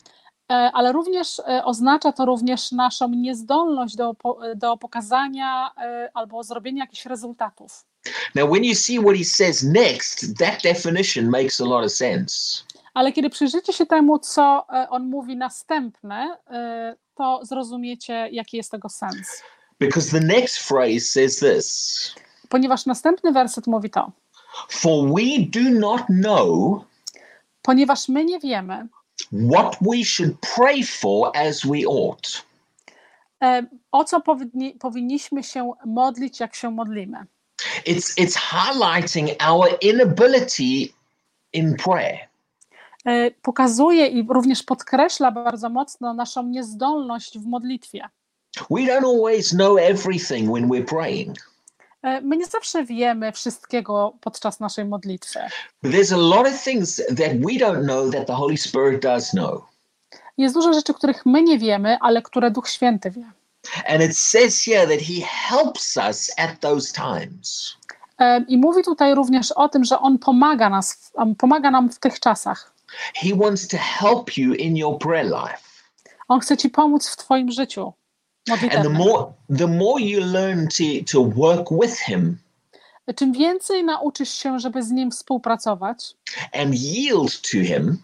Speaker 2: E, ale również e, oznacza to również naszą niezdolność do, po- do pokazania e, albo zrobienia jakichś rezultatów.
Speaker 1: Now, when you see what he says next, that definition makes a lot of sense.
Speaker 2: Ale kiedy przyjrzycie się temu, co e, on mówi następne, e, to zrozumiecie, jaki jest tego sens.
Speaker 1: Because the next phrase says this
Speaker 2: Ponieważ następny werset mówi to.
Speaker 1: For we do not know
Speaker 2: Ponieważ my nie wiemy,
Speaker 1: what we should pray for as we ought.
Speaker 2: e, o co powinni, powinniśmy się modlić, jak się modlimy.
Speaker 1: It's, it's highlighting our inability in prayer.
Speaker 2: E, Pokazuje i również podkreśla bardzo mocno naszą niezdolność w modlitwie.
Speaker 1: We don't always know everything when we're praying.
Speaker 2: E, My nie zawsze wiemy wszystkiego podczas naszej modlitwy.
Speaker 1: There's a lot of things that we don't know that the Holy Spirit does know.
Speaker 2: Jest dużo rzeczy, których my nie wiemy, ale które Duch Święty wie.
Speaker 1: And it says here that He helps us at those times.
Speaker 2: E, I mówi tutaj również o tym, że On pomaga, nas, pomaga nam w tych czasach.
Speaker 1: He wants to help you in your prayer life.
Speaker 2: On chce Ci pomóc w Twoim życiu
Speaker 1: And the
Speaker 2: modlitewnym.
Speaker 1: more the more you learn to, to work with Him
Speaker 2: Czym więcej nauczysz się, żeby z Nim współpracować
Speaker 1: and yield to Him,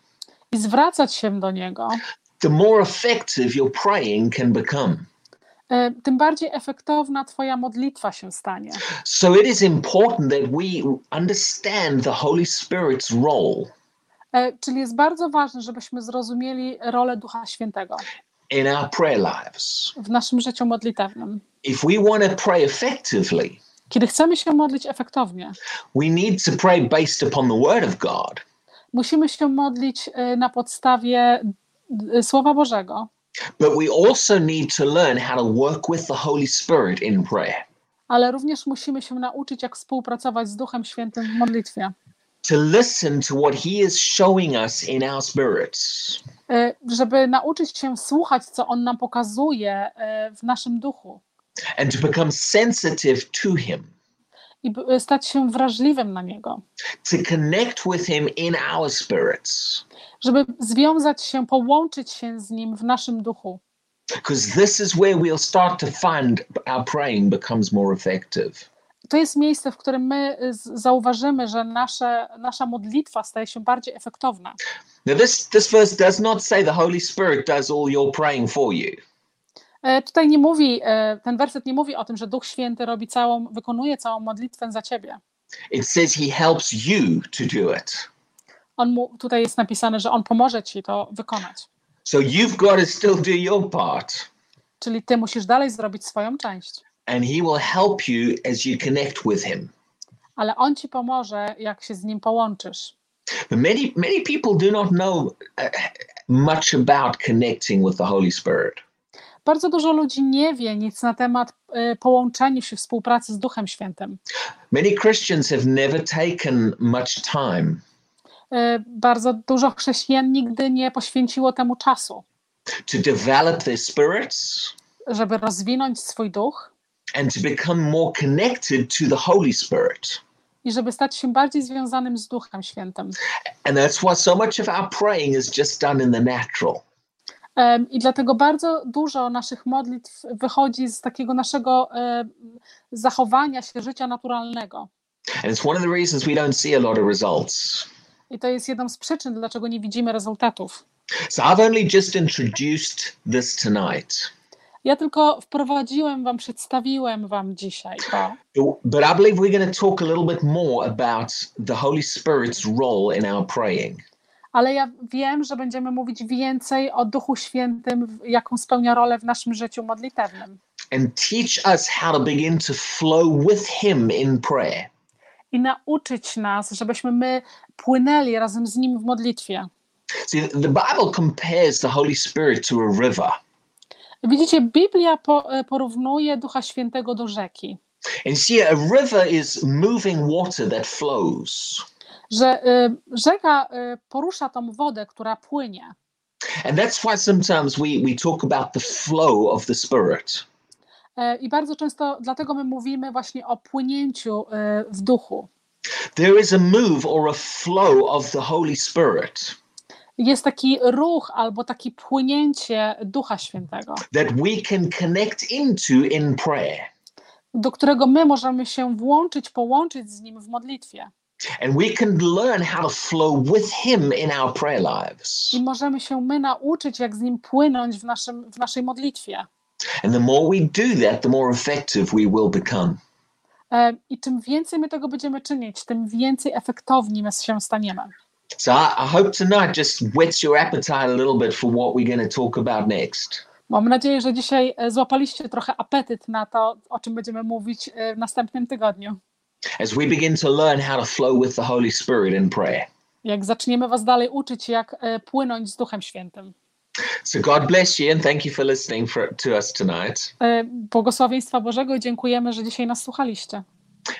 Speaker 2: i zwracać się do Niego,
Speaker 1: the more effective your praying can become.
Speaker 2: e, tym bardziej efektowna Twoja modlitwa się stanie.
Speaker 1: So it is important that we understand the Holy Spirit's role
Speaker 2: E, Czyli jest bardzo ważne, żebyśmy zrozumieli rolę Ducha Świętego
Speaker 1: in our prayer lives.
Speaker 2: w naszym życiu modlitewnym.
Speaker 1: If we want to pray effectively,
Speaker 2: Kiedy chcemy się modlić efektownie,
Speaker 1: we need to pray based upon the Word of God,
Speaker 2: musimy się modlić e, na podstawie e, Słowa Bożego,
Speaker 1: but we also need to learn how to work with the Holy Spirit in prayer,
Speaker 2: ale również musimy się nauczyć, jak współpracować z Duchem Świętym w modlitwie.
Speaker 1: To listen to what He is showing us in our spirits.
Speaker 2: E, Żeby nauczyć się słuchać, co On nam pokazuje e, w naszym duchu
Speaker 1: and to become sensitive to Him,
Speaker 2: i b- stać się wrażliwym na Niego.
Speaker 1: to connect with Him in our spirits,
Speaker 2: Żeby związać się, połączyć się z Nim w naszym duchu.
Speaker 1: because this is where we'll start to find our praying becomes more effective.
Speaker 2: To jest miejsce, w którym my y, zauważymy, że nasze, nasza modlitwa staje się bardziej efektowna.
Speaker 1: Now, this, this verse does not say the Holy Spirit does all your praying for you.
Speaker 2: E, Tutaj nie mówi, e, ten werset nie mówi o tym, że Duch Święty robi całą, wykonuje całą modlitwę za ciebie.
Speaker 1: It says He helps you to do it.
Speaker 2: On mu, tutaj jest napisane, że On pomoże ci to wykonać.
Speaker 1: So you've got to still do your part,
Speaker 2: Czyli ty musisz dalej zrobić swoją część,
Speaker 1: and He will help you as you connect with Him.
Speaker 2: ale On ci pomoże, jak się z Nim połączysz.
Speaker 1: But many, many people do not know uh, much about connecting with the Holy Spirit.
Speaker 2: Bardzo dużo ludzi nie wie nic na temat e, połączenia się, współpracy z Duchem Świętym.
Speaker 1: Many Christians have never taken much time
Speaker 2: E, Bardzo dużo chrześcijan nigdy nie poświęciło temu czasu,
Speaker 1: to develop their spirits
Speaker 2: żeby rozwinąć swój duch
Speaker 1: and to become more connected to the Holy Spirit.
Speaker 2: i żeby stać się bardziej związanym z Duchem Świętym.
Speaker 1: And that's why so much of our praying is just done in the natural.
Speaker 2: Em, I dlatego bardzo dużo naszych modlitw wychodzi z takiego naszego e, zachowania się życia naturalnego.
Speaker 1: And it's one of the reasons we don't see a lot of results.
Speaker 2: I to jest jedną z przyczyn, dlaczego nie widzimy rezultatów.
Speaker 1: So I've only just introduced this tonight.
Speaker 2: Ja tylko wprowadziłem wam, przedstawiłem wam dzisiaj to.
Speaker 1: But I believe we're going to talk a little bit more about the Holy Spirit's role in our praying.
Speaker 2: Ale ja wiem, że będziemy mówić więcej o Duchu Świętym, jaką spełnia rolę w naszym życiu modlitewnym.
Speaker 1: and teach us how to begin to flow with Him in prayer.
Speaker 2: I nauczyć nas, żebyśmy my płynęli razem z Nim w modlitwie.
Speaker 1: See, the Bible compares the Holy Spirit to a river.
Speaker 2: Widzicie, Biblia e, porównuje Ducha Świętego do rzeki.
Speaker 1: And see, a river is moving water that flows.
Speaker 2: Że e, rzeka e, porusza tą wodę, która płynie.
Speaker 1: And that's why sometimes we, we talk about the flow of the Spirit.
Speaker 2: I bardzo często dlatego my mówimy właśnie o płynięciu w duchu.
Speaker 1: There is a move or a flow of the Holy Spirit
Speaker 2: Jest taki ruch albo takie płynięcie Ducha Świętego,
Speaker 1: that we can connect into in prayer.
Speaker 2: do którego my możemy się włączyć, połączyć z Nim w modlitwie.
Speaker 1: And we can learn how to flow with Him in our prayer lives.
Speaker 2: I możemy się my nauczyć, jak z Nim płynąć w, naszym, w naszej modlitwie.
Speaker 1: And the more we do that, the more effective we will become.
Speaker 2: E, I czym więcej my tego będziemy czynić, tym więcej efektowni my się staniemy.
Speaker 1: So I, I hope tonight just whets your appetite a little bit for what we're going to talk about next.
Speaker 2: Mam nadzieję, że dzisiaj e, złapaliście trochę apetyt na to, o czym będziemy mówić e, w następnym tygodniu.
Speaker 1: As we begin to learn how to flow with the Holy Spirit in prayer.
Speaker 2: Jak zaczniemy Was dalej uczyć, jak e, płynąć z Duchem Świętym.
Speaker 1: So God bless you and thank you for listening for, to us tonight.
Speaker 2: Błogosławieństwa Bożego i dziękujemy, że dzisiaj nas słuchaliście.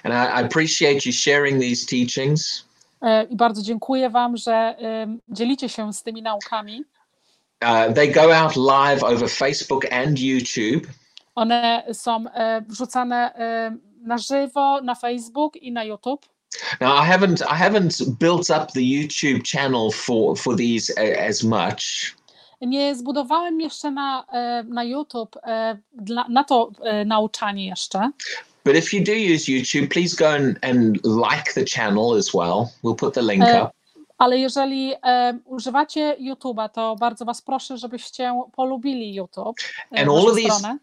Speaker 1: And I, I appreciate you sharing these teachings.
Speaker 2: E, I bardzo dziękuję Wam, że dzielicie się z tymi naukami.
Speaker 1: Uh, they go out live over Facebook and YouTube.
Speaker 2: One są e, wrzucane na żywo na Facebook i na YouTube.
Speaker 1: Now I haven't I haven't built up the YouTube channel for for these as much.
Speaker 2: Nie zbudowałem jeszcze na, na YouTube na to nauczanie jeszcze,
Speaker 1: But if you do use YouTube, please go and, and like the channel as well. We'll put the link up.
Speaker 2: ale jeżeli e, używacie YouTube'a, to bardzo Was proszę, żebyście polubili YouTube,
Speaker 1: And all of these-
Speaker 2: stronę.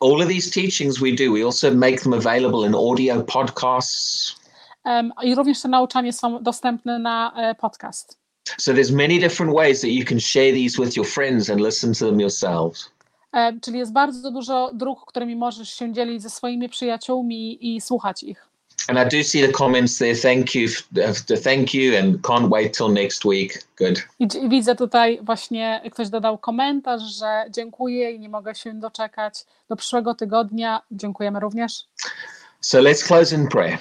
Speaker 1: All of these teachings we do, we also make them available in audio podcasts.
Speaker 2: Em, I również te nauczania są dostępne na podcast.
Speaker 1: So there's many different ways that you can share these with your friends and listen to them yourselves.
Speaker 2: Czyli jest bardzo dużo dróg, którymi możesz się dzielić ze swoimi przyjaciółmi i słuchać ich.
Speaker 1: And I do see the comments there. Thank you, thank you, and can't wait till next week. Good.
Speaker 2: I widzę tutaj właśnie ktoś dodał komentarz, że dziękuję i nie mogę się doczekać do przyszłego tygodnia. Dziękujemy również.
Speaker 1: So let's close in prayer.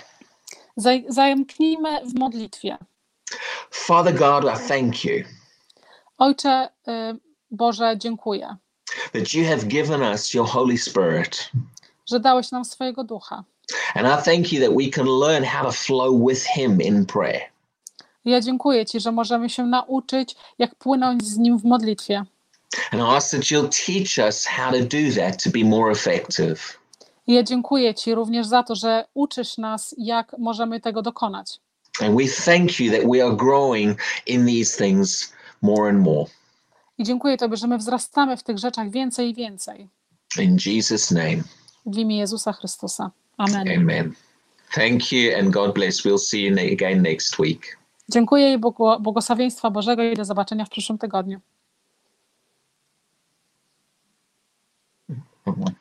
Speaker 2: Zaj- Zamknijmy w modlitwie.
Speaker 1: Father God, I thank you
Speaker 2: Ojcze y, Boże, dziękuję,
Speaker 1: that you have given us your Holy Spirit.
Speaker 2: że dałeś nam swojego ducha.
Speaker 1: And I thank you that we can learn how to flow with Him in prayer.
Speaker 2: Ja dziękuję Ci, że możemy się nauczyć, jak płynąć z nim w modlitwie.
Speaker 1: And I ask that you'll teach us how to do that to be more effective.
Speaker 2: I ja dziękuję Ci również za to, że uczysz nas, jak możemy tego dokonać.
Speaker 1: And we thank you that we are growing in these things more and more.
Speaker 2: I dziękuję Tobie, że my wzrastamy w tych rzeczach więcej i więcej.
Speaker 1: In Jesus name.
Speaker 2: W imię Jezusa Chrystusa. Amen.
Speaker 1: Amen. Thank you and God bless. We'll see you again next week.
Speaker 2: Dziękuję i błogosławieństwa Bożego i do zobaczenia w przyszłym tygodniu. Hmm.